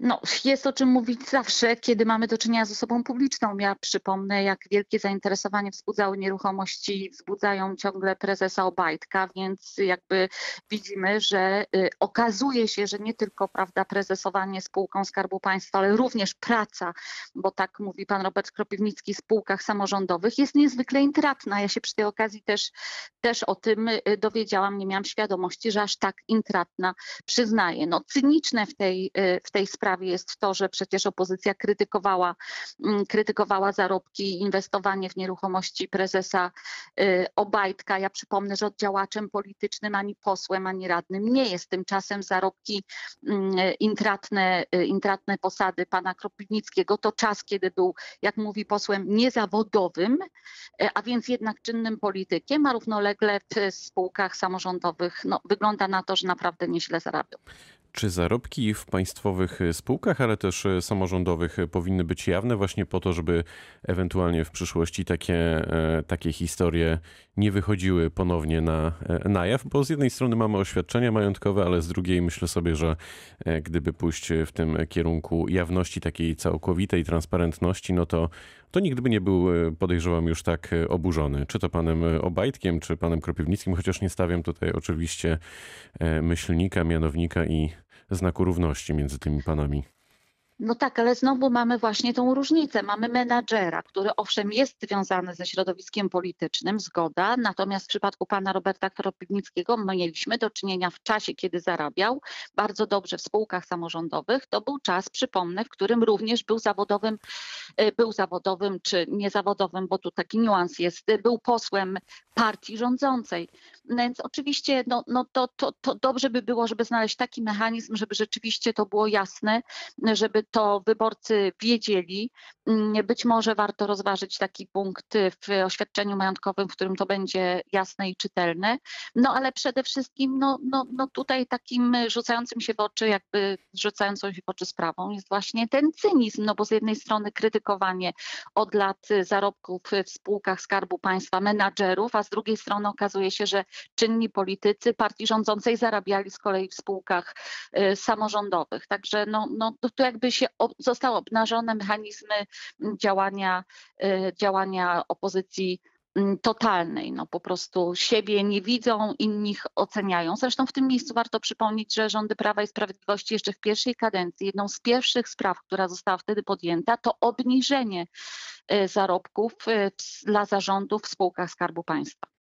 No, jest o czym mówić zawsze, kiedy mamy do czynienia z osobą publiczną. Ja przypomnę, jak wielkie zainteresowanie wzbudzały nieruchomości, wzbudzają ciągle prezesa Obajtka, więc jakby widzimy, że y, okazuje się, że nie tylko prawda, prezesowanie spółką Skarbu Państwa, ale również praca, bo tak mówi pan Robert Kropiwnicki, w spółkach samorządowych jest niezwykle intratna. Ja się przy tej okazji też, też o tym y, dowiedziałam, nie miałam świadomości, że aż tak intratna przyznaję. No, cyniczne w tej, y, w tej sprawie jest to, że przecież opozycja krytykowała, mm, krytykowała zarobki inwestowanie w nieruchomości prezesa y, Obajtka. Ja przypomnę, że oddziałaczem politycznym ani posłem, ani radnym nie jest. Tymczasem zarobki mm, intratne, y, intratne posady pana Kropiwnickiego to czas, kiedy był, jak mówi posłem, niezawodowym, a więc jednak czynnym politykiem, a równolegle w spółkach samorządowych no, wygląda na to, że naprawdę nieźle zarabiał. Czy zarobki w państwowych spółkach, ale też samorządowych powinny być jawne właśnie po to, żeby ewentualnie w przyszłości takie, e, takie historie nie wychodziły ponownie na, e, na jaw? Bo z jednej strony mamy oświadczenia majątkowe, ale z drugiej myślę sobie, że e, gdyby pójść w tym kierunku jawności takiej całkowitej transparentności, no to, to nikt by nie był, podejrzewam, już tak oburzony. Czy to panem Obajtkiem, czy panem Kropiwnickim, chociaż nie stawiam tutaj oczywiście myślnika, mianownika i znaku równości między tymi panami. No tak, ale znowu mamy właśnie tą różnicę. Mamy menadżera, który owszem jest związany ze środowiskiem politycznym, zgoda, natomiast w przypadku pana Roberta Kropiwnickiego mieliśmy do czynienia w czasie, kiedy zarabiał bardzo dobrze w spółkach samorządowych. To był czas, przypomnę, w którym również był zawodowym, e, był zawodowym czy niezawodowym, bo tu taki niuans jest, był posłem partii rządzącej. Więc oczywiście no, no to, to, to dobrze by było, żeby znaleźć taki mechanizm, żeby rzeczywiście to było jasne, żeby to wyborcy wiedzieli. Mm, być może warto rozważyć taki punkt w oświadczeniu majątkowym, w którym to będzie jasne i czytelne. No ale przede wszystkim no, no, no tutaj takim rzucającym się w oczy, jakby rzucającą się w oczy sprawą jest właśnie ten cynizm, no bo z jednej strony krytykowanie od lat zarobków w spółkach Skarbu Państwa menadżerów, a z drugiej strony okazuje się, że czynni politycy partii rządzącej zarabiali z kolei w spółkach y, samorządowych. Także no, no, to jakby się zostały obnażone mechanizmy działania, y, działania opozycji mm, totalnej. No po prostu siebie nie widzą, innych oceniają. Zresztą w tym miejscu warto przypomnieć, że rządy Prawa i Sprawiedliwości jeszcze w pierwszej kadencji, jedną z pierwszych spraw, która została wtedy podjęta, to obniżenie y, zarobków dla zarządów w spółkach Skarbu Państwa.